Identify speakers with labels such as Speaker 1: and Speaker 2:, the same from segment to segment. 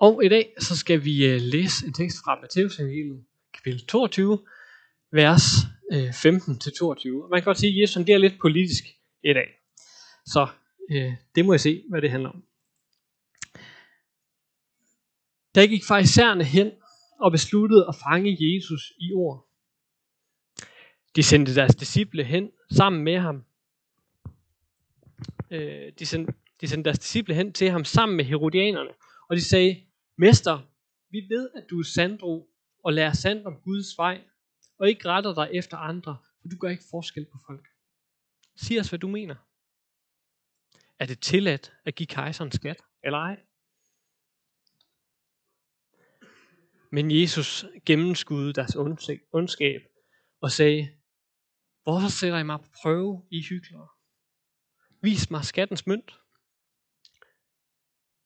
Speaker 1: Og i dag så skal vi øh, læse en tekst fra Matteus evangeliet, kapitel 22, vers øh, 15-22. Man kan godt sige, at Jesus er lidt politisk i dag. Så øh, det må jeg se, hvad det handler om. Der gik farisæerne hen og besluttede at fange Jesus i ord. De sendte deres disciple hen sammen med ham. Øh, de, sendte, de sendte deres disciple hen til ham sammen med herodianerne. Og de sagde, Mester, vi ved, at du er sandro og lærer sandt om Guds vej, og ikke retter dig efter andre, for du gør ikke forskel på folk. Sig os, hvad du mener. Er det tilladt at give kejseren skat, eller ej? Men Jesus gennemskudde deres ondskab og sagde, Hvorfor sætter I mig på prøve, I hyklere? Vis mig skattens mønt.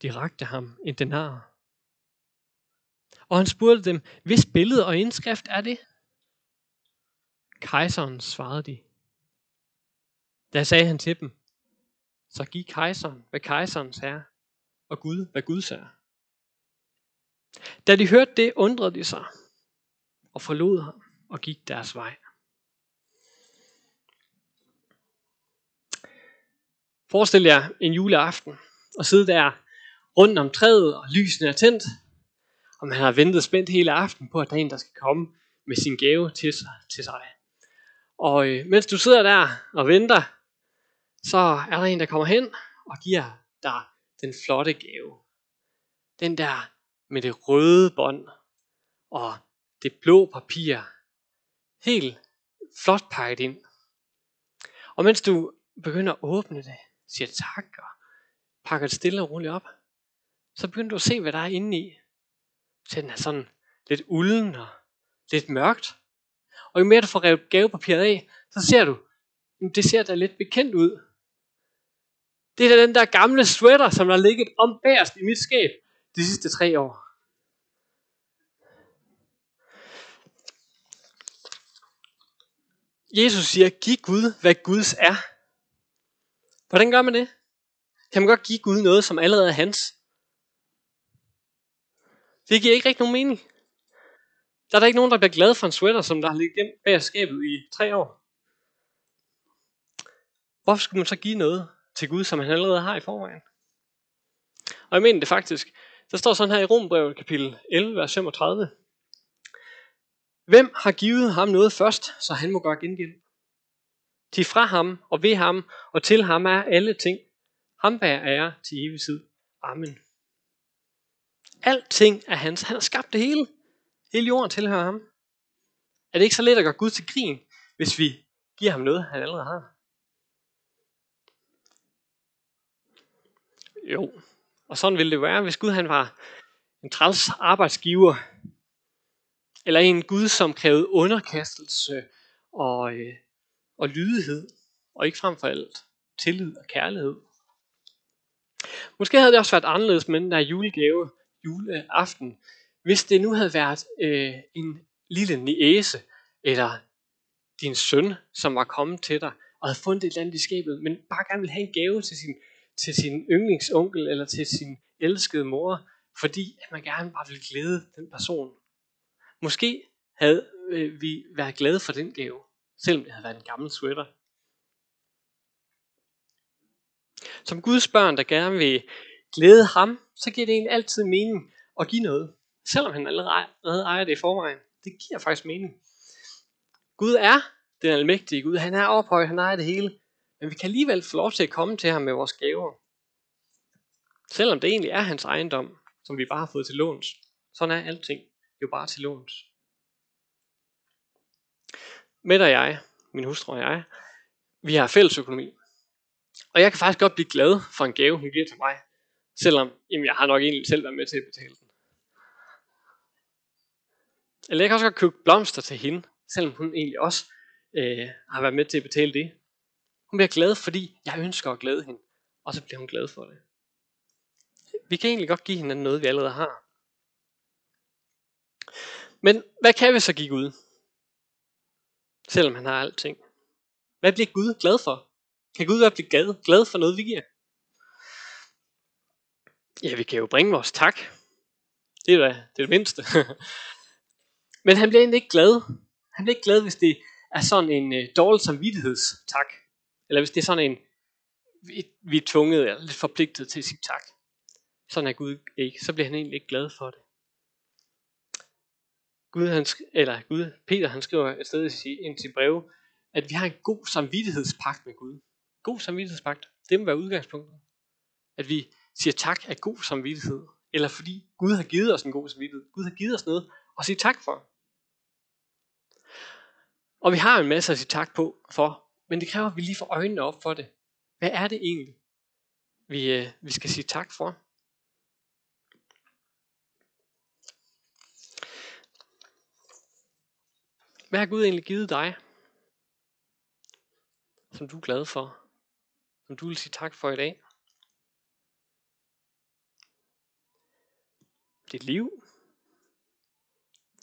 Speaker 1: De rakte ham en denar. Og han spurgte dem, hvis billede og indskrift er det? Kejseren svarede de. Da sagde han til dem, så giv kejseren, hvad kejserens er, og Gud, hvad Guds er. Da de hørte det, undrede de sig og forlod ham og gik deres vej. Forestil jer en juleaften og sidde der rundt om træet og lysene er tændt, og man har ventet spændt hele aften på, at der er en, der skal komme med sin gave til sig. Til sig. Og øh, mens du sidder der og venter, så er der en, der kommer hen og giver dig den flotte gave. Den der med det røde bånd og det blå papir. Helt flot pakket ind. Og mens du begynder at åbne det, siger tak og pakker det stille og roligt op, så begynder du at se, hvad der er inde i til den er sådan lidt ulden og lidt mørkt. Og jo mere du får revet gavepapiret af, så ser du, det ser da lidt bekendt ud. Det er den der gamle sweater, som har ligget om bagerst i mit skab de sidste tre år. Jesus siger, giv Gud, hvad Guds er. Hvordan gør man det? Kan man godt give Gud noget, som allerede er hans? Det giver ikke rigtig nogen mening. Der er der ikke nogen, der bliver glad for en sweater, som der har ligget gemt bag skabet i tre år. Hvorfor skulle man så give noget til Gud, som han allerede har i forvejen? Og jeg mener det faktisk. Der står sådan her i Rombrevet kapitel 11, vers 35. Hvem har givet ham noget først, så han må gøre gengæld? Til fra ham og ved ham og til ham er alle ting. Ham bærer ære til evig tid. Amen. Alting er hans. Han har skabt det hele. Hele jorden tilhører ham. Er det ikke så let at gøre Gud til grin, hvis vi giver ham noget, han allerede har? Jo, og sådan ville det være, hvis Gud han var en træls arbejdsgiver, eller en Gud, som krævede underkastelse og, øh, og lydighed, og ikke frem for alt tillid og kærlighed. Måske havde det også været anderledes med den der julegave, juleaften, hvis det nu havde været øh, en lille niæse, eller din søn, som var kommet til dig, og havde fundet et eller andet i skabet, men bare gerne ville have en gave til sin, til sin yndlingsonkel, eller til sin elskede mor, fordi at man gerne bare ville glæde den person. Måske havde øh, vi været glade for den gave, selvom det havde været en gammel sweater. Som Guds børn, der gerne vil glæde ham, så giver det en altid mening at give noget. Selvom han allerede ejer det i forvejen. Det giver faktisk mening. Gud er den almægtige Gud. Han er ophøjet, han ejer det hele. Men vi kan alligevel få lov til at komme til ham med vores gaver. Selvom det egentlig er hans ejendom, som vi bare har fået til låns. Sådan er alting jo bare til låns. Med og jeg, min hustru og jeg, vi har fælles økonomi. Og jeg kan faktisk godt blive glad for en gave, hun giver til mig, selvom jamen, jeg har nok egentlig selv været med til at betale den. Eller jeg kan også godt købe blomster til hende, selvom hun egentlig også øh, har været med til at betale det. Hun bliver glad, fordi jeg ønsker at glæde hende, og så bliver hun glad for det. Vi kan egentlig godt give hende noget, vi allerede har. Men hvad kan vi så give Gud? Selvom han har alting. Hvad bliver Gud glad for? Kan Gud være blive glad, glad for noget, vi giver? Ja, vi kan jo bringe vores tak. Det er da det, er det mindste. Men han bliver egentlig ikke glad. Han bliver ikke glad, hvis det er sådan en øh, dårlig samvittighedstak. Eller hvis det er sådan en, vi, vi er tvunget eller lidt forpligtet til at sige tak. Sådan er Gud ikke. Så bliver han egentlig ikke glad for det. Gud, han, eller Gud, Peter han skriver et sted i sin til brev, at vi har en god samvittighedspagt med Gud. God samvittighedspagt, det må være udgangspunktet. At vi siger tak af god samvittighed. Eller fordi Gud har givet os en god samvittighed. Gud har givet os noget at sige tak for. Og vi har en masse at sige tak på for, men det kræver, at vi lige får øjnene op for det. Hvad er det egentlig, vi, øh, vi skal sige tak for? Hvad har Gud egentlig givet dig, som du er glad for, som du vil sige tak for i dag? Dit liv,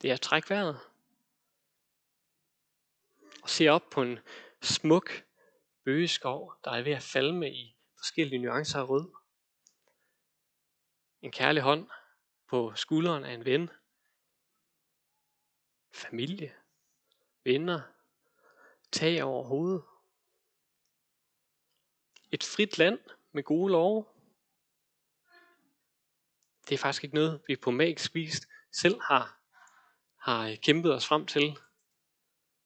Speaker 1: det er at trække vejret, og se op på en smuk bøgeskov, der er ved at falme i forskellige nuancer af rød. En kærlig hånd på skulderen af en ven. Familie. Venner. Tag over hovedet. Et frit land med gode love. Det er faktisk ikke noget, vi på magisk vis selv har, har øh, kæmpet os frem til.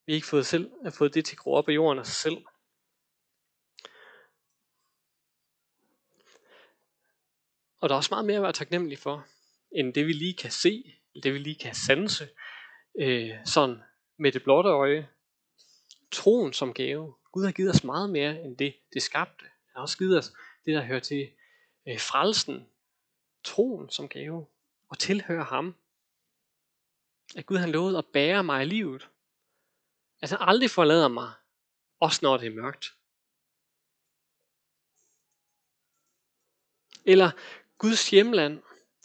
Speaker 1: Vi har ikke fået, selv, har fået det til at gro op af jorden af sig selv. Og der er også meget mere at være taknemmelig for, end det vi lige kan se, det vi lige kan sanse, øh, sådan med det blotte øje. Troen som gave. Gud har givet os meget mere end det, det skabte. Han har også givet os det, der hører til øh, frelsen. Troen som gave. Og tilhøre ham. At Gud han lovede at bære mig i livet. At han aldrig forlader mig, også når det er mørkt. Eller Guds hjemland,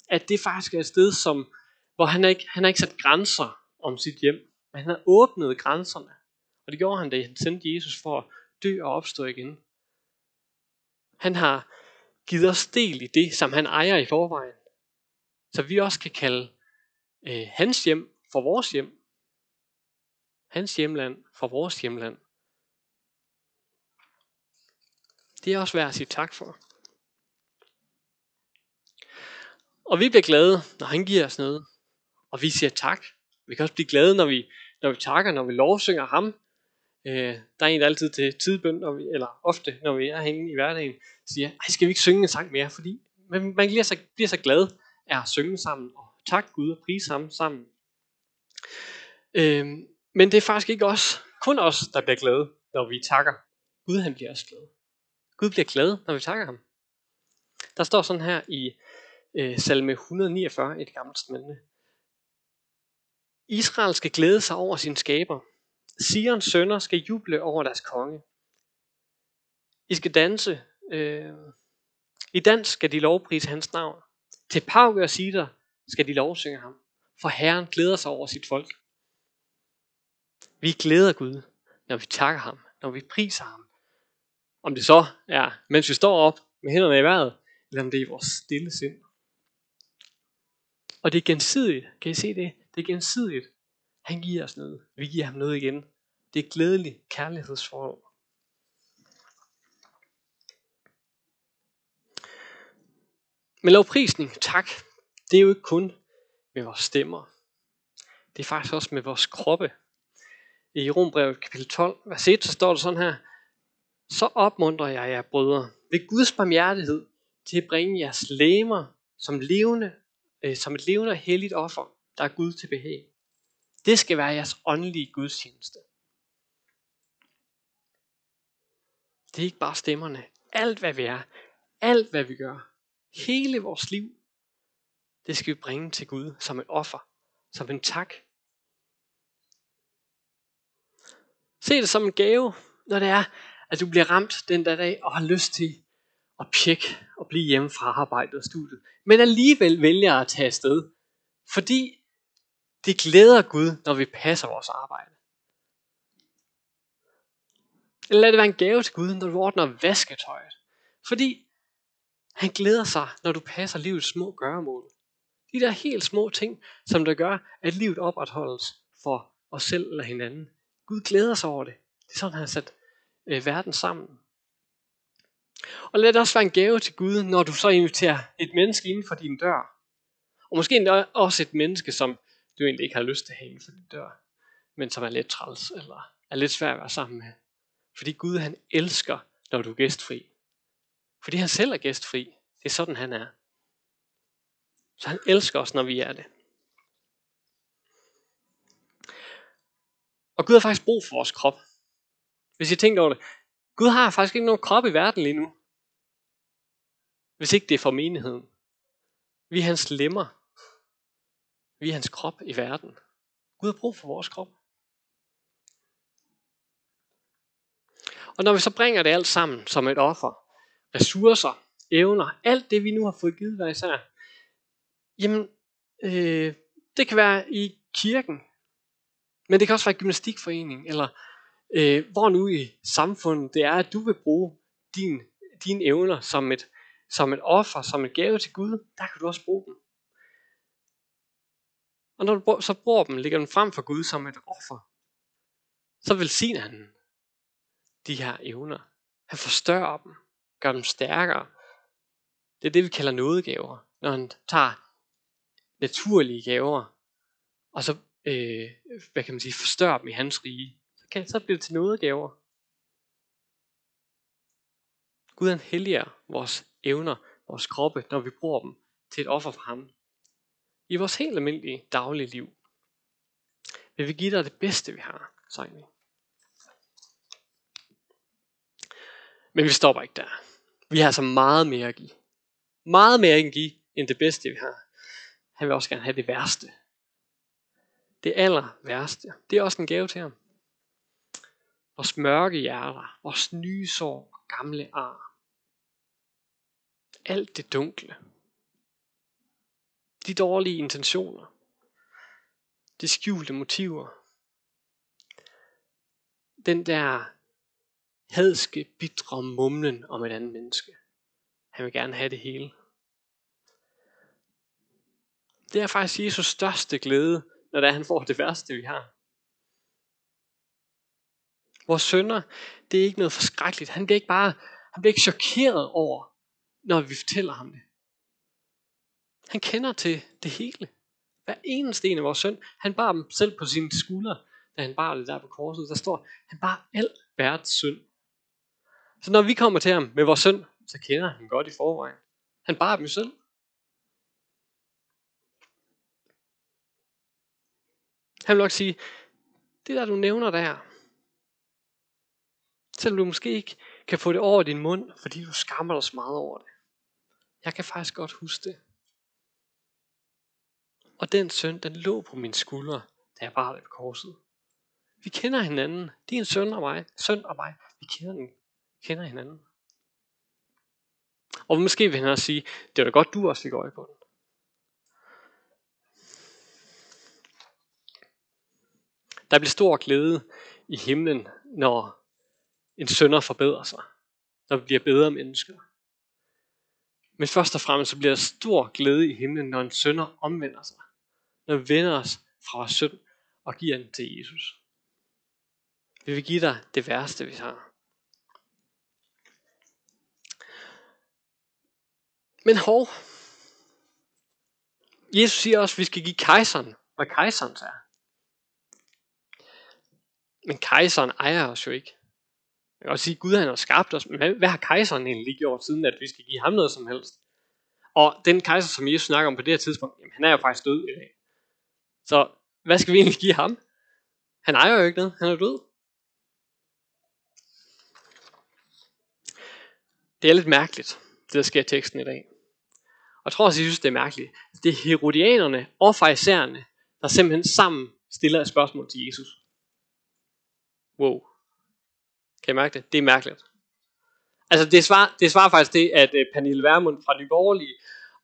Speaker 1: at det faktisk er et sted, som, hvor han ikke, han har ikke sat grænser om sit hjem, men han har åbnet grænserne. Og det gjorde han, da han sendte Jesus for at dø og opstå igen. Han har givet os del i det, som han ejer i forvejen. Så vi også kan kalde øh, hans hjem for vores hjem. Hans hjemland for vores hjemland. Det er også værd at sige tak for. Og vi bliver glade, når han giver os noget. Og vi siger tak. Vi kan også blive glade, når vi, når vi takker, når vi lovsynger ham. Øh, der er en, der altid til tidbøn, når vi, eller ofte, når vi er herinde i hverdagen, siger, Ej, skal vi ikke synge en sang mere? Fordi man, man bliver, så, bliver så glad af at synge sammen, og tak Gud og prise ham sammen. Øh, men det er faktisk ikke os, kun os, der bliver glade, når vi takker. Gud han bliver også glad. Gud bliver glad, når vi takker ham. Der står sådan her i øh, salme 149 i det gamle testamente. Israel skal glæde sig over sin skaber. Sions sønner skal juble over deres konge. I skal danse. Øh, I dans skal de lovprise hans navn. Til pauke og sider skal de lovsynge ham. For Herren glæder sig over sit folk. Vi glæder Gud, når vi takker ham, når vi priser ham. Om det så er, mens vi står op med hænderne i vejret, eller om det er i vores stille sind. Og det er gensidigt. Kan I se det? Det er gensidigt. Han giver os noget. Vi giver ham noget igen. Det er et glædeligt kærlighedsforhold. Men lovprisning, tak, det er jo ikke kun med vores stemmer. Det er faktisk også med vores kroppe. I Rombrevet kapitel 12, vers 1, så står der sådan her. Så opmuntrer jeg jer, brødre, ved Guds barmhjertighed, til at bringe jeres læmer som levende øh, som et levende og helligt offer, der er Gud til behag. Det skal være jeres åndelige gudstjeneste. Det er ikke bare stemmerne. Alt hvad vi er, alt hvad vi gør, hele vores liv, det skal vi bringe til Gud som et offer, som en tak. Se det som en gave, når det er, at du bliver ramt den der dag og har lyst til at pjekke og blive hjemme fra arbejdet og studiet, men alligevel vælger at tage afsted, fordi det glæder Gud, når vi passer vores arbejde. Eller lad det være en gave til Gud, når du ordner vasketøjet. Fordi han glæder sig, når du passer livets små gøremål. De der helt små ting, som der gør, at livet opretholdes for os selv eller hinanden. Gud glæder sig over det. Det er sådan, han har sat øh, verden sammen. Og lad det også være en gave til Gud, når du så inviterer et menneske inden for din dør. Og måske endda også et menneske, som du egentlig ikke har lyst til at have inden for din dør, men som er lidt træls, eller er lidt svært at være sammen med. Fordi Gud han elsker, når du er gæstfri. Fordi han selv er gæstfri. Det er sådan han er. Så han elsker os, når vi er det. Og Gud har faktisk brug for vores krop. Hvis I tænker over det. Gud har faktisk ikke nogen krop i verden lige nu. Hvis ikke det er for menigheden. Vi er hans lemmer. Vi er hans krop i verden. Gud har brug for vores krop. Og når vi så bringer det alt sammen som et offer, ressourcer, evner, alt det vi nu har fået givet hver især, jamen, øh, det kan være i kirken, men det kan også være i gymnastikforeningen, eller øh, hvor nu i samfundet det er, at du vil bruge din, dine evner som et, som et offer, som et gave til Gud, der kan du også bruge dem. Og når du så bruger dem, lægger dem frem for Gud som et offer, så velsigner han de her evner. Han forstørrer dem, gør dem stærkere. Det er det, vi kalder nådegaver. Når han tager naturlige gaver, og så, øh, hvad kan man sige, forstørrer dem i hans rige, så, kan, så bliver det til nådegaver. Gud han helliger vores evner, vores kroppe, når vi bruger dem til et offer for ham. I vores helt almindelige daglige liv. Vil vi give dig det bedste, vi har, sang vi. Men vi stopper ikke der. Vi har altså meget mere at give. Meget mere at give, end det bedste, vi har. Han vil også gerne have det værste. Det aller værste. Det er også en gave til ham. Vores mørke hjerter, vores nye sår og gamle ar. Alt det dunkle. De dårlige intentioner. De skjulte motiver. Den der hadske, bitre mumlen om et andet menneske. Han vil gerne have det hele. Det er faktisk Jesus største glæde, når det er, han får det værste, vi har. Vores sønner, det er ikke noget forskrækkeligt. Han bliver ikke bare, han bliver ikke chokeret over, når vi fortæller ham det. Han kender til det hele. Hver eneste en af vores søn, han bar dem selv på sine skuldre, da han bar det der på korset. Der står, han bar al verdens synd. Så når vi kommer til ham med vores søn, så kender han godt i forvejen. Han bar dem selv. Han vil nok sige, det der du nævner der, selvom du måske ikke kan få det over din mund, fordi du skammer dig så meget over det. Jeg kan faktisk godt huske det. Og den søn, den lå på min skulder, da jeg bar ved korset. Vi kender hinanden. Det er en søn og mig. Søn og mig. Vi kender, den. kender hinanden. Og måske vil han også sige, det var da godt, du også fik øje på den. Der bliver stor glæde i himlen, når en sønder forbedrer sig. Når vi bliver bedre mennesker. Men først og fremmest så bliver der stor glæde i himlen, når en sønder omvender sig. Når vi vender os fra vores synd og giver den til Jesus. Vi vil give dig det værste, vi har. Men hov, Jesus siger også, at vi skal give kejseren, hvad kejseren er. Men kejseren ejer os jo ikke. Jeg kan også sige, at Gud han har skabt os, men hvad har kejseren egentlig gjort, siden at vi skal give ham noget som helst? Og den kejser, som Jesus snakker om på det her tidspunkt, jamen, han er jo faktisk død i dag. Så hvad skal vi egentlig give ham? Han ejer jo ikke noget, han er død. Det er lidt mærkeligt, det der sker i teksten i dag. Og jeg tror også, jeg synes, det er mærkeligt. Det er herodianerne og farisæerne, der simpelthen sammen stiller et spørgsmål til Jesus. Wow. Kan I mærke det? Det er mærkeligt. Altså det svarer, det svarer faktisk det, at uh, Pernille Vermund fra Nye Borgerlige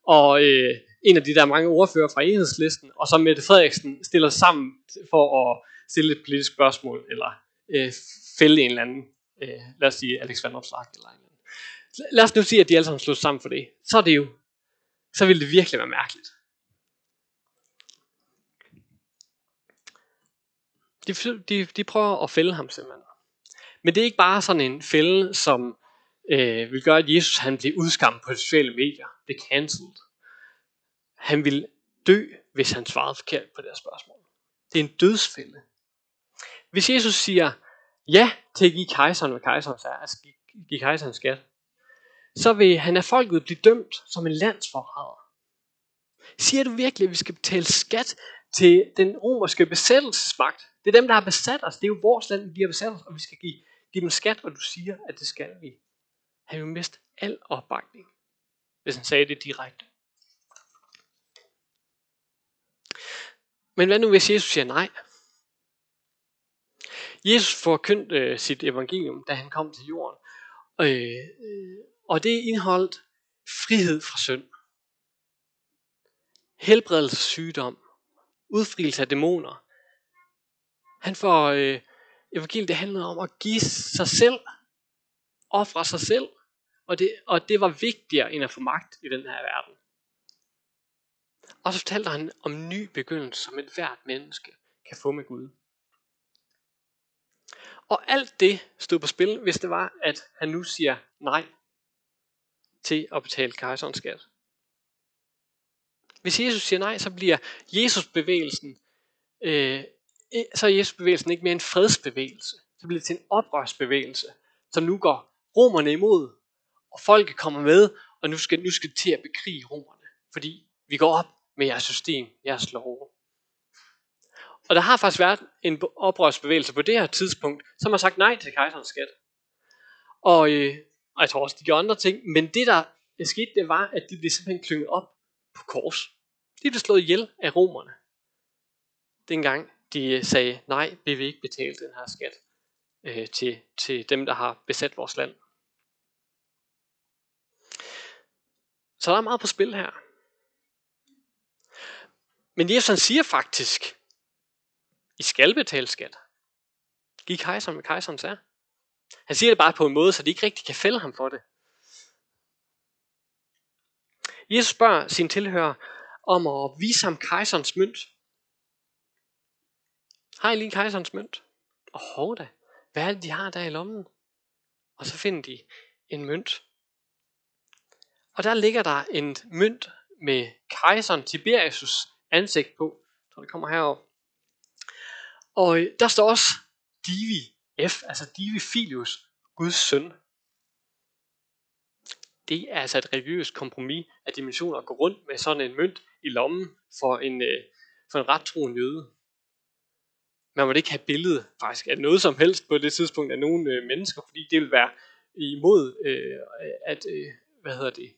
Speaker 1: og uh, en af de der mange ordfører fra enhedslisten, og så Mette Frederiksen stiller sammen for at stille et politisk spørgsmål, eller øh, fælde en eller anden, øh, lad os sige Alex Van Opslark eller en eller anden. Lad os nu sige, at de alle sammen slås sammen for det. Så er det jo, så ville det virkelig være mærkeligt. De, de, de prøver at fælde ham simpelthen. Men det er ikke bare sådan en fælde, som øh, vil gøre, at Jesus han bliver udskammet på sociale medier. Det er cancelled. Han vil dø, hvis han svarede forkert på det spørgsmål. Det er en dødsfælde. Hvis Jesus siger ja til at give kejseren, hvad kejseren er, altså give, give kejseren skat, så vil han af folket blive dømt som en landsforræder. Siger du virkelig, at vi skal betale skat til den romerske besættelsesmagt? Det er dem, der har besat os. Det er jo vores land, de har besat os, og vi skal give, give dem skat, og du siger, at det skal vi. Han vil miste al opbakning, hvis han sagde det direkte. Men hvad nu, hvis Jesus siger nej? Jesus forkyndte øh, sit evangelium, da han kom til jorden. Øh, øh og det indeholdt frihed fra synd. Helbredelse af sygdom. Udfrielse af dæmoner. Han får øh, evangeliet, det handlede om at give sig selv. Ofre sig selv. Og det, og det var vigtigere end at få magt i den her verden. Og så fortalte han om ny begyndelse, som et hvert menneske kan få med Gud. Og alt det stod på spil, hvis det var, at han nu siger nej til at betale kejserens skat. Hvis Jesus siger nej, så bliver Jesus-bevægelsen, øh, så er Jesus-bevægelsen ikke mere en fredsbevægelse. Så bliver det til en oprørsbevægelse, som nu går romerne imod, og folket kommer med, og nu skal, nu skal til at bekrige romerne. Fordi vi går op med jeres system, jeres lov. Og der har faktisk været en oprørsbevægelse på det her tidspunkt, som har sagt nej til kejserens skat. Og, øh, og jeg tror også, de gjorde andre ting, men det der skete, det var, at de blev simpelthen klynget op på kors. De blev slået ihjel af romerne. Dengang de øh, sagde, nej, vi vil ikke betale den her skat øh, til, til dem, der har besat vores land. Så der er meget på spil her. Men Jesus han siger faktisk, I skal betale skat. Giv kejseren, hvad kejserens er. Han siger det bare på en måde, så de ikke rigtig kan fælde ham for det. Jesus spørger sin tilhører om at vise ham kejserens mønt. Har I lige kejserens mønt? Og hov da, hvad er det, de har der i lommen? Og så finder de en mønt. Og der ligger der en mønt med kejseren Tiberius ansigt på. Jeg tror, det kommer herop. Og øh, der står også Divi F, altså Divi Filius, Guds søn. Det er altså et religiøst kompromis af dimensioner at gå rundt med sådan en mønt i lommen for en, øh, for en ret troen jøde. Man må ikke have billedet faktisk af noget som helst på det tidspunkt af nogle øh, mennesker, fordi det vil være imod øh, at, øh, hvad hedder det,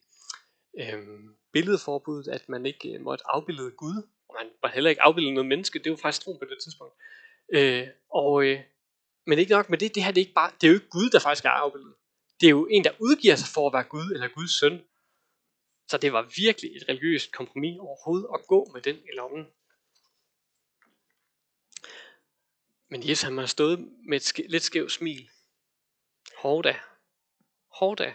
Speaker 1: øh, billedforbuddet, at man ikke øh, måtte afbillede Gud, og man var heller ikke afbillede noget menneske, det var faktisk tro på det tidspunkt. Øh, og, øh, men ikke nok med det, det her det er, ikke bare, det er jo ikke Gud, der faktisk er afbildet. Det er jo en, der udgiver sig for at være Gud, eller Guds søn. Så det var virkelig et religiøst kompromis overhovedet at gå med den i lommen. Men Jesus han har stået med et sk- lidt skævt smil. Hårda. Hårda.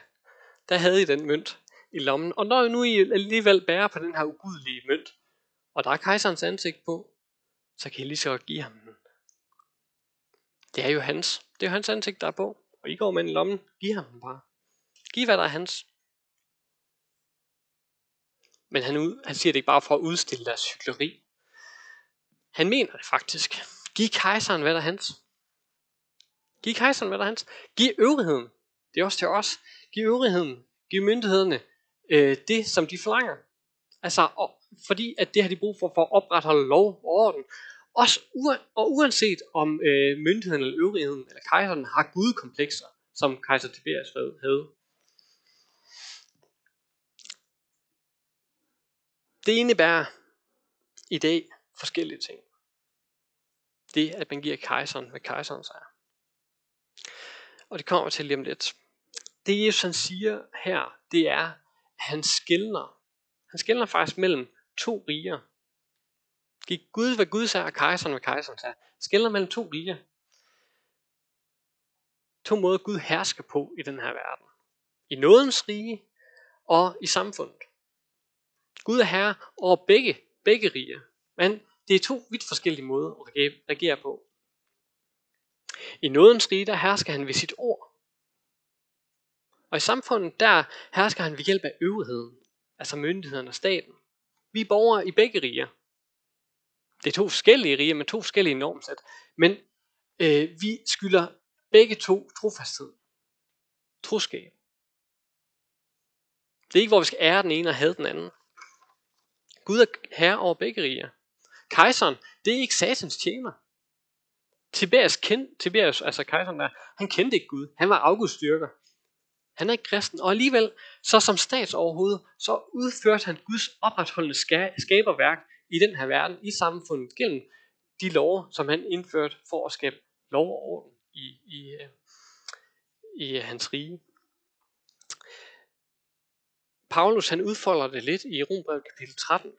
Speaker 1: Der havde I den mønt i lommen. Og når nu I alligevel bærer på den her ugudelige mønt, og der er kejserens ansigt på, så kan I lige så godt give ham den. Det er jo hans. Det er jo hans ansigt, der er på. Og I går med den i lommen. Giv ham den bare. Giv hvad der er hans. Men han, ud, han siger det ikke bare for at udstille deres hyggeleri. Han mener det faktisk. Giv kejseren hvad der er hans. Giv kejseren hvad der er hans. Giv øvrigheden. Det er også til os. Giv øvrigheden. Giv myndighederne øh, det, som de forlanger. Altså, og, fordi at det har de brug for, for at opretholde lov og orden. Også u- og uanset om øh, myndigheden eller øvrigheden eller kejseren har gudkomplekser, som kejser Tiberius havde. Det indebærer i dag forskellige ting. Det, at man giver kejseren, hvad kejseren er. Og det kommer til lige om lidt. Det Jesus han siger her, det er, han skiller. Han skiller faktisk mellem to riger. Gik Gud, hvad Gud sagde, og kejseren, hvad kejseren sagde. Skiller mellem to riger. To måder Gud hersker på i den her verden. I nådens rige og i samfundet. Gud er herre over begge, begge riger. Men det er to vidt forskellige måder at regere på. I nådens rige, der hersker han ved sit ord. Og i samfundet, der hersker han ved hjælp af øvrigheden, altså myndighederne og staten. Vi er borgere i begge riger. Det er to forskellige riger med to forskellige normsæt. Men øh, vi skylder begge to trofasthed. Troskab. Det er ikke, hvor vi skal ære den ene og have den anden. Gud er herre over begge riger. Kejseren, det er ikke satans tjener. Tiberius, kend, Tiberius, altså kejseren der, han kendte ikke Gud. Han var afgudstyrker. Han er ikke kristen, og alligevel, så som statsoverhoved, så udførte han Guds opretholdende skaberværk i den her verden, i samfundet, gennem de love, som han indførte for at skabe lov og orden i, i, øh, i øh, hans rige. Paulus han udfolder det lidt i Rombrevet kapitel 13,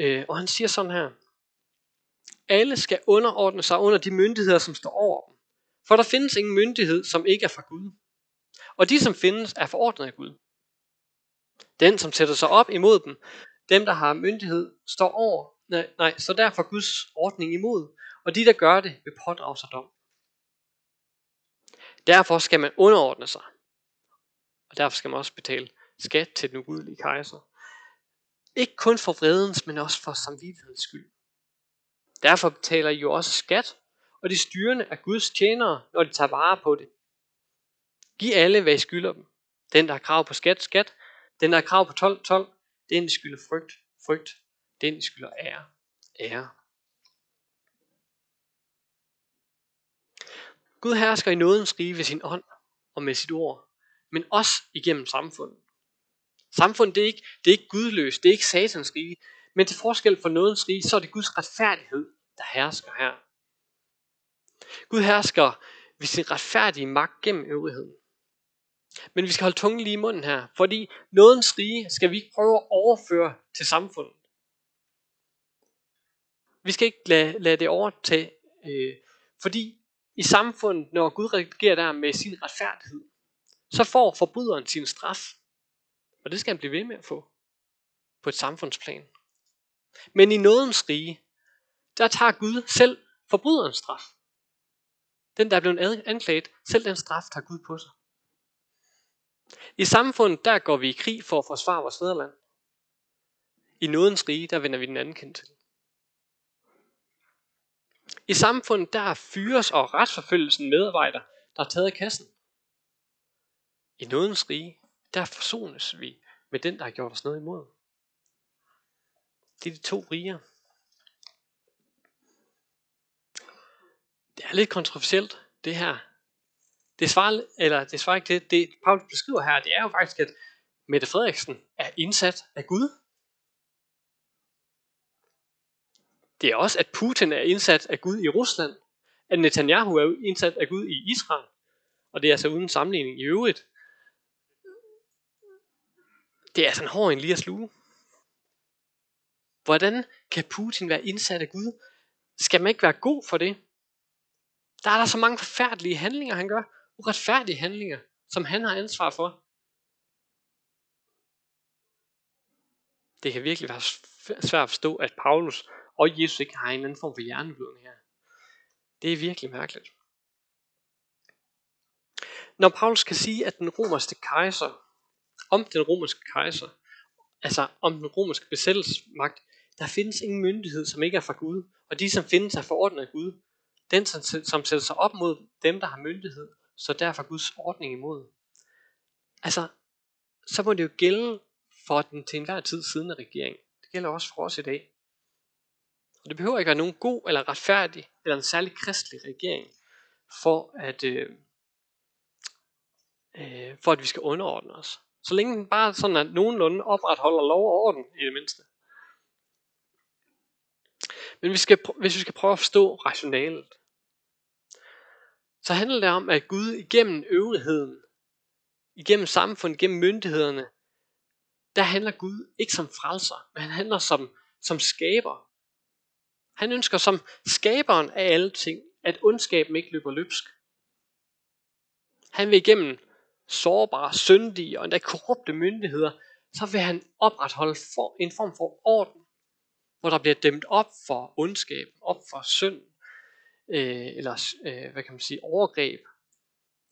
Speaker 1: øh, og han siger sådan her, alle skal underordne sig under de myndigheder, som står over dem. For der findes ingen myndighed, som ikke er fra Gud. Og de, som findes, er forordnet af Gud. Den, som sætter sig op imod dem, dem, der har myndighed, står over, nej, nej, så derfor Guds ordning imod, og de, der gør det, vil pådrage sig dom. Derfor skal man underordne sig. Og derfor skal man også betale skat til den ugudelige kejser. Ikke kun for vredens, men også for samvittighedens skyld. Derfor betaler I jo også skat, og de styrende er Guds tjenere, når de tager vare på det. Giv alle, hvad I skylder dem. Den, der har krav på skat, skat. Den, der har krav på 12, 12. Den, der skylder frygt, frygt. Den, der skylder ære, ære. Gud hersker i nådens rige ved sin ånd og med sit ord, men også igennem samfundet. Samfundet det er, ikke, det er ikke gudløst, det er ikke satans rige, men til forskel for nådens rige, så er det Guds retfærdighed, der hersker her. Gud hersker ved sin retfærdige magt gennem øvrigheden. Men vi skal holde tungen lige i munden her, fordi nådens rige skal vi ikke prøve at overføre til samfundet. Vi skal ikke lade, lade det overtage, øh, fordi i samfundet, når Gud reagerer der med sin retfærdighed, så får forbryderen sin straf. Og det skal han blive ved med at få på et samfundsplan. Men i nådens rige, der tager Gud selv forbryderens straf. Den, der er blevet anklaget, selv den straf tager Gud på sig. I samfundet, der går vi i krig for at forsvare vores fædreland. I nådens rige, der vender vi den anden kendt til. I samfundet, der fyres og retsforfølgelsen medarbejder, der har taget kassen. I nådens rige, der forsones vi med den, der har gjort os noget imod. Det er de to riger. Det er lidt kontroversielt, det her. Det svarer, eller det svarer ikke det, det Paulus beskriver her, det er jo faktisk, at Mette Frederiksen er indsat af Gud. Det er også, at Putin er indsat af Gud i Rusland. At Netanyahu er indsat af Gud i Israel. Og det er altså uden sammenligning i øvrigt. Det er altså en hård en lige at sluge. Hvordan kan Putin være indsat af Gud? Skal man ikke være god for det? Der er der så mange forfærdelige handlinger, han gør. Uretfærdige handlinger, som han har ansvar for. Det kan virkelig være svært at forstå, at Paulus og Jesus ikke har en anden form for hjerneblødning her. Det er virkelig mærkeligt. Når Paulus kan sige, at den romerske kejser, om den romerske kejser, altså om den romerske besættelsesmagt, der findes ingen myndighed, som ikke er fra Gud, og de, som findes, er forordnet af Gud. Den, som, som sætter sig op mod dem, der har myndighed, så derfor Guds ordning imod. Altså, så må det jo gælde for den til enhver tid siddende regering. Det gælder også for os i dag. Og det behøver ikke være nogen god eller retfærdig eller en særlig kristelig regering for at, øh, øh, for at vi skal underordne os. Så længe den bare sådan, at nogenlunde opretholder lov og orden i det mindste. Men vi skal, hvis vi skal prøve at forstå rationalet, så handler det om, at Gud igennem øvrigheden, igennem samfundet, igennem myndighederne, der handler Gud ikke som frelser, men han handler som, som skaber. Han ønsker som skaberen af alle ting, at ondskaben ikke løber løbsk. Han vil igennem sårbare, syndige og endda korrupte myndigheder, så vil han opretholde for, en form for orden, hvor der bliver dæmt op for ondskab, op for synd, øh, eller øh, hvad kan man sige, overgreb,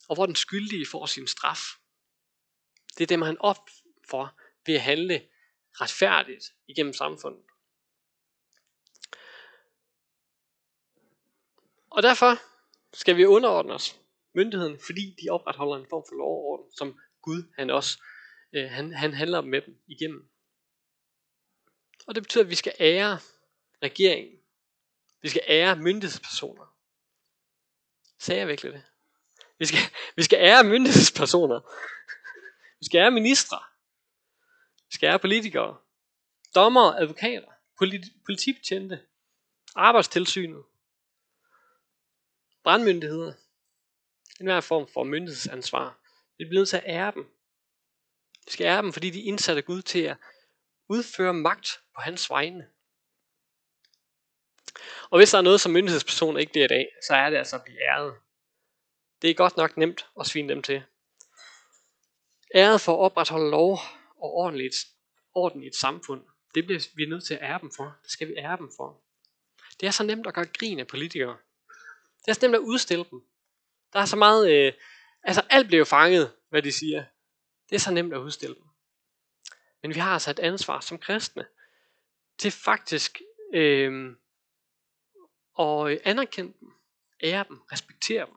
Speaker 1: og hvor den skyldige får sin straf. Det er det, man op for ved at handle retfærdigt igennem samfundet. Og derfor skal vi underordne os myndigheden, fordi de opretholder en form for lov og orden, som Gud han også øh, han, han handler med dem igennem. Og det betyder, at vi skal ære regeringen. Vi skal ære myndighedspersoner. Sagde jeg virkelig det? Vi skal, vi skal ære myndighedspersoner. Vi skal ære ministre. Vi skal ære politikere. Dommer, advokater, politi- politibetjente, arbejdstilsynet, brandmyndigheder. En hver form for myndighedsansvar. Vi bliver nødt til at ære dem. Vi skal ære dem, fordi de indsatte Gud til at udføre magt på hans vegne. Og hvis der er noget, som myndighedspersoner ikke bliver i dag, så er det altså at blive æret. Det er godt nok nemt at svine dem til. Æret for at opretholde lov og ordentligt, orden i et samfund, det bliver vi nødt til at ære dem for. Det skal vi ære dem for. Det er så nemt at gøre grin af politikere. Det er så nemt at udstille dem. Der er så meget, øh, altså alt bliver jo fanget, hvad de siger. Det er så nemt at udstille dem. Men vi har altså et ansvar som kristne til faktisk øh, og anerkende dem, ære dem, respektere dem.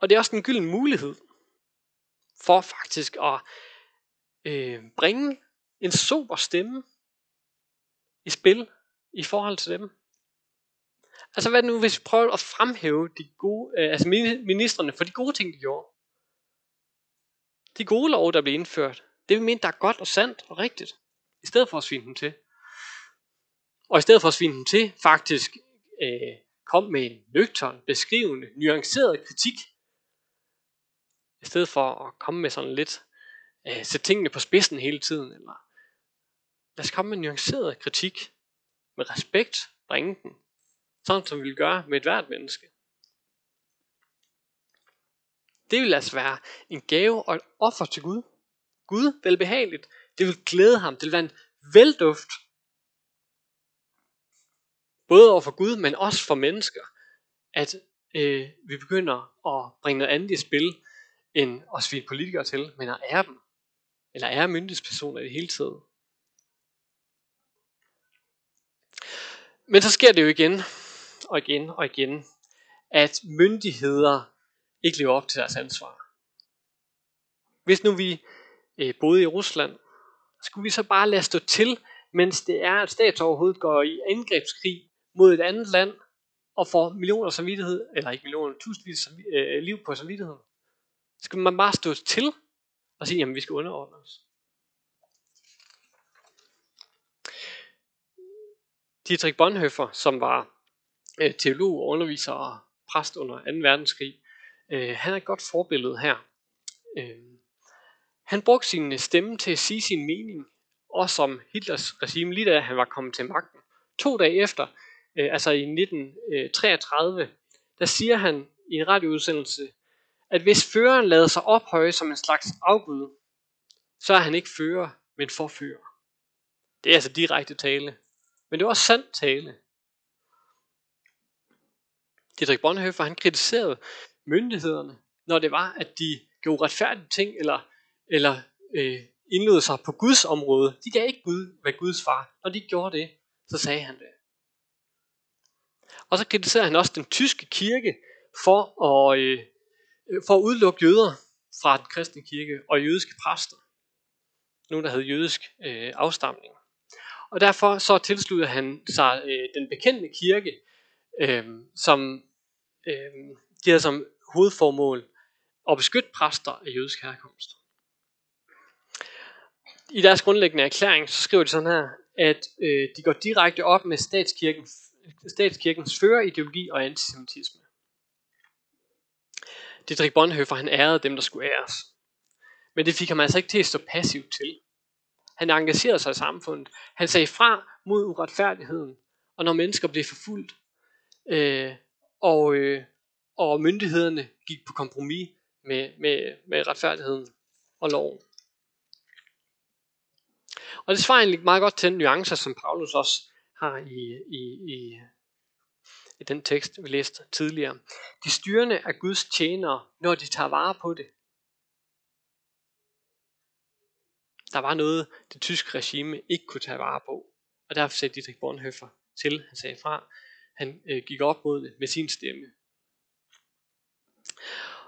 Speaker 1: Og det er også en gylden mulighed for faktisk at øh, bringe en sober stemme i spil i forhold til dem. Altså hvad nu, hvis vi prøver at fremhæve de gode, øh, altså ministerne for de gode ting, de gjorde. De gode lov, der blev indført. Det vi mente, der er godt og sandt og rigtigt. I stedet for at svine dem til. Og i stedet for at svine dem til, faktisk øh, kom med en nøgtern, beskrivende, nuanceret kritik. I stedet for at komme med sådan lidt, øh, sætte tingene på spidsen hele tiden. Eller lad os komme med en nuanceret kritik. Med respekt, bringe den. Sådan som vi vil gøre med et hvert menneske. Det vil altså være en gave og et offer til Gud. Gud velbehageligt. Det vil glæde ham. Det vil være en velduft. Både over for Gud, men også for mennesker. At øh, vi begynder at bringe noget andet i spil, end at svine politikere til, men at ære dem. Eller ære myndighedspersoner i det hele taget. Men så sker det jo igen, og igen og igen, at myndigheder ikke lever op til deres ansvar. Hvis nu vi øh, boede i Rusland, skulle vi så bare lade stå til, mens det er, at statsoverhovedet går i angrebskrig mod et andet land, og får millioner samvittighed, eller ikke millioner, tusindvis øh, liv på samvittigheden. Skal man bare stå til og sige, jamen vi skal underordne os. Dietrich Bonhoeffer, som var øh, teolog og underviser og præst under 2. verdenskrig, øh, han er et godt forbillede her. Øh, han brugte sin øh, stemme til at sige sin mening, og som Hitlers regime, lige da han var kommet til magten. To dage efter, øh, altså i 1933, øh, der siger han i en radioudsendelse, at hvis føreren lader sig ophøje som en slags afgud, så er han ikke fører, men forfører. Det er altså direkte tale. Men det er også sandt tale. Dietrich Bonhoeffer, han kritiserede myndighederne, når det var, at de gjorde retfærdige ting, eller, eller øh, indlod sig på Guds område. De gav ikke Gud, hvad Guds far. Når de gjorde det, så sagde han det. Og så kritiserer han også den tyske kirke for at, øh, for at udelukke jøder fra den kristne kirke og jødiske præster. Nogen, der havde jødisk øh, afstamning. Og derfor så tilslutter han sig øh, den bekendte kirke, øh, som øh, de havde som hovedformål at beskytte præster af jødisk herkomst. I deres grundlæggende erklæring, så skriver de sådan her, at øh, de går direkte op med statskirken, statskirkens førerideologi og antisemitisme. Dietrich Bonhoeffer, han ærede dem, der skulle æres. Men det fik ham altså ikke til at stå passivt til. Han engagerede sig i samfundet. Han sagde fra mod uretfærdigheden, og når mennesker blev forfulgt, øh, og, øh, og myndighederne gik på kompromis med, med, med retfærdigheden og loven. Og det svarer egentlig meget godt til den nuancer, som Paulus også har i, i, i, i den tekst, vi læste tidligere. De styrende er Guds tjenere, når de tager vare på det. Der var noget, det tyske regime ikke kunne tage vare på. Og derfor sagde Dietrich Bonhoeffer til, han sagde fra, han øh, gik op mod det med sin stemme.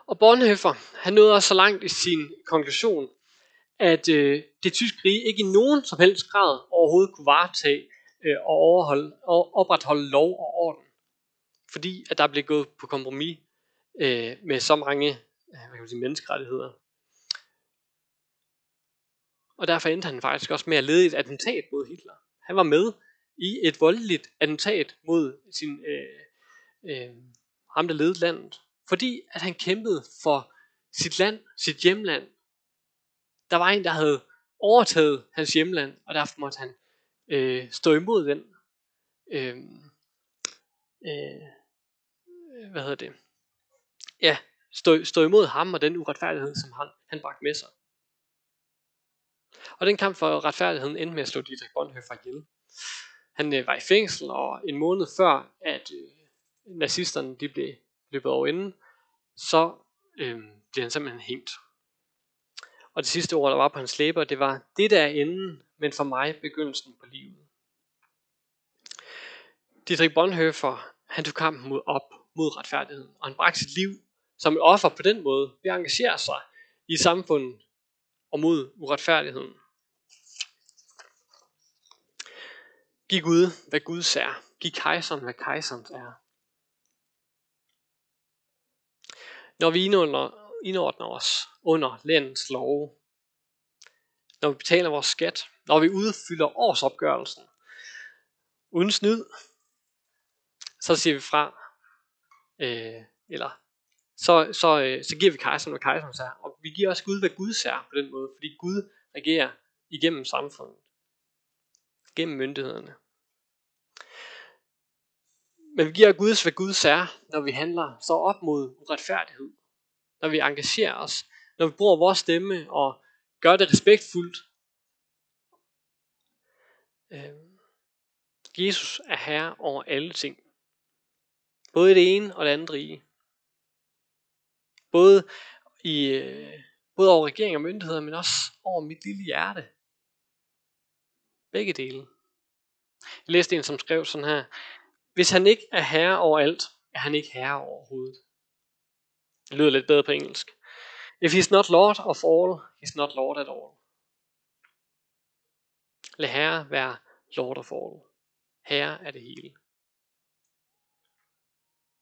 Speaker 1: Og Bonhoeffer, han nåede også så langt i sin konklusion, at øh, det tyske rige ikke i nogen som helst grad overhovedet kunne varetage øh, og overholde, og opretholde lov og orden. Fordi at der blev gået på kompromis øh, med så mange øh, hvad kan man sige, menneskerettigheder. Og derfor endte han faktisk også med at lede et attentat mod Hitler. Han var med i et voldeligt attentat mod sin, øh, øh, ham, der ledede landet. Fordi at han kæmpede for sit land, sit hjemland. Der var en, der havde overtaget hans hjemland, og derfor måtte han øh, stå imod den. Øh, øh, hvad hedder det? Ja, stå, stå imod ham og den uretfærdighed, som han, han bragte med sig. Og den kamp for retfærdigheden endte med at slå Dietrich Bonhoeffer ihjel. Han øh, var i fængsel, og en måned før, at øh, nazisterne de blev løbet over inden, så øh, blev han simpelthen hængt. Og det sidste ord, der var på hans læber, det var, det der er enden, men for mig begyndelsen på livet. Dietrich Bonhoeffer, han tog kampen mod op mod retfærdigheden, og han bragte sit liv som et offer på den måde, ved at engagere sig i samfundet og mod uretfærdigheden. Giv Gud, hvad Gud er. Giv kejseren, hvad kejserens er. Når vi indordner, indordner os under landets love, når vi betaler vores skat, når vi udfylder årsopgørelsen, uden snyd, så siger vi fra, øh, eller så, så, øh, så giver vi kejseren, hvad kejseren er. Og vi giver også Gud, hvad Gud er på den måde, fordi Gud regerer igennem samfundet, gennem myndighederne. Men vi giver Guds, hvad Guds er, når vi handler så op mod uretfærdighed. Når vi engagerer os. Når vi bruger vores stemme og gør det respektfuldt. Øh, Jesus er herre over alle ting. Både i det ene og det andet rige. Både, i, øh, både over regering og myndigheder, men også over mit lille hjerte. Begge dele. Jeg læste en, som skrev sådan her. Hvis han ikke er herre over alt, er han ikke herre overhovedet. Det lyder lidt bedre på engelsk. If he's not Lord of all, he's not Lord at all. Lad herre være Lord of all. Herre er det hele.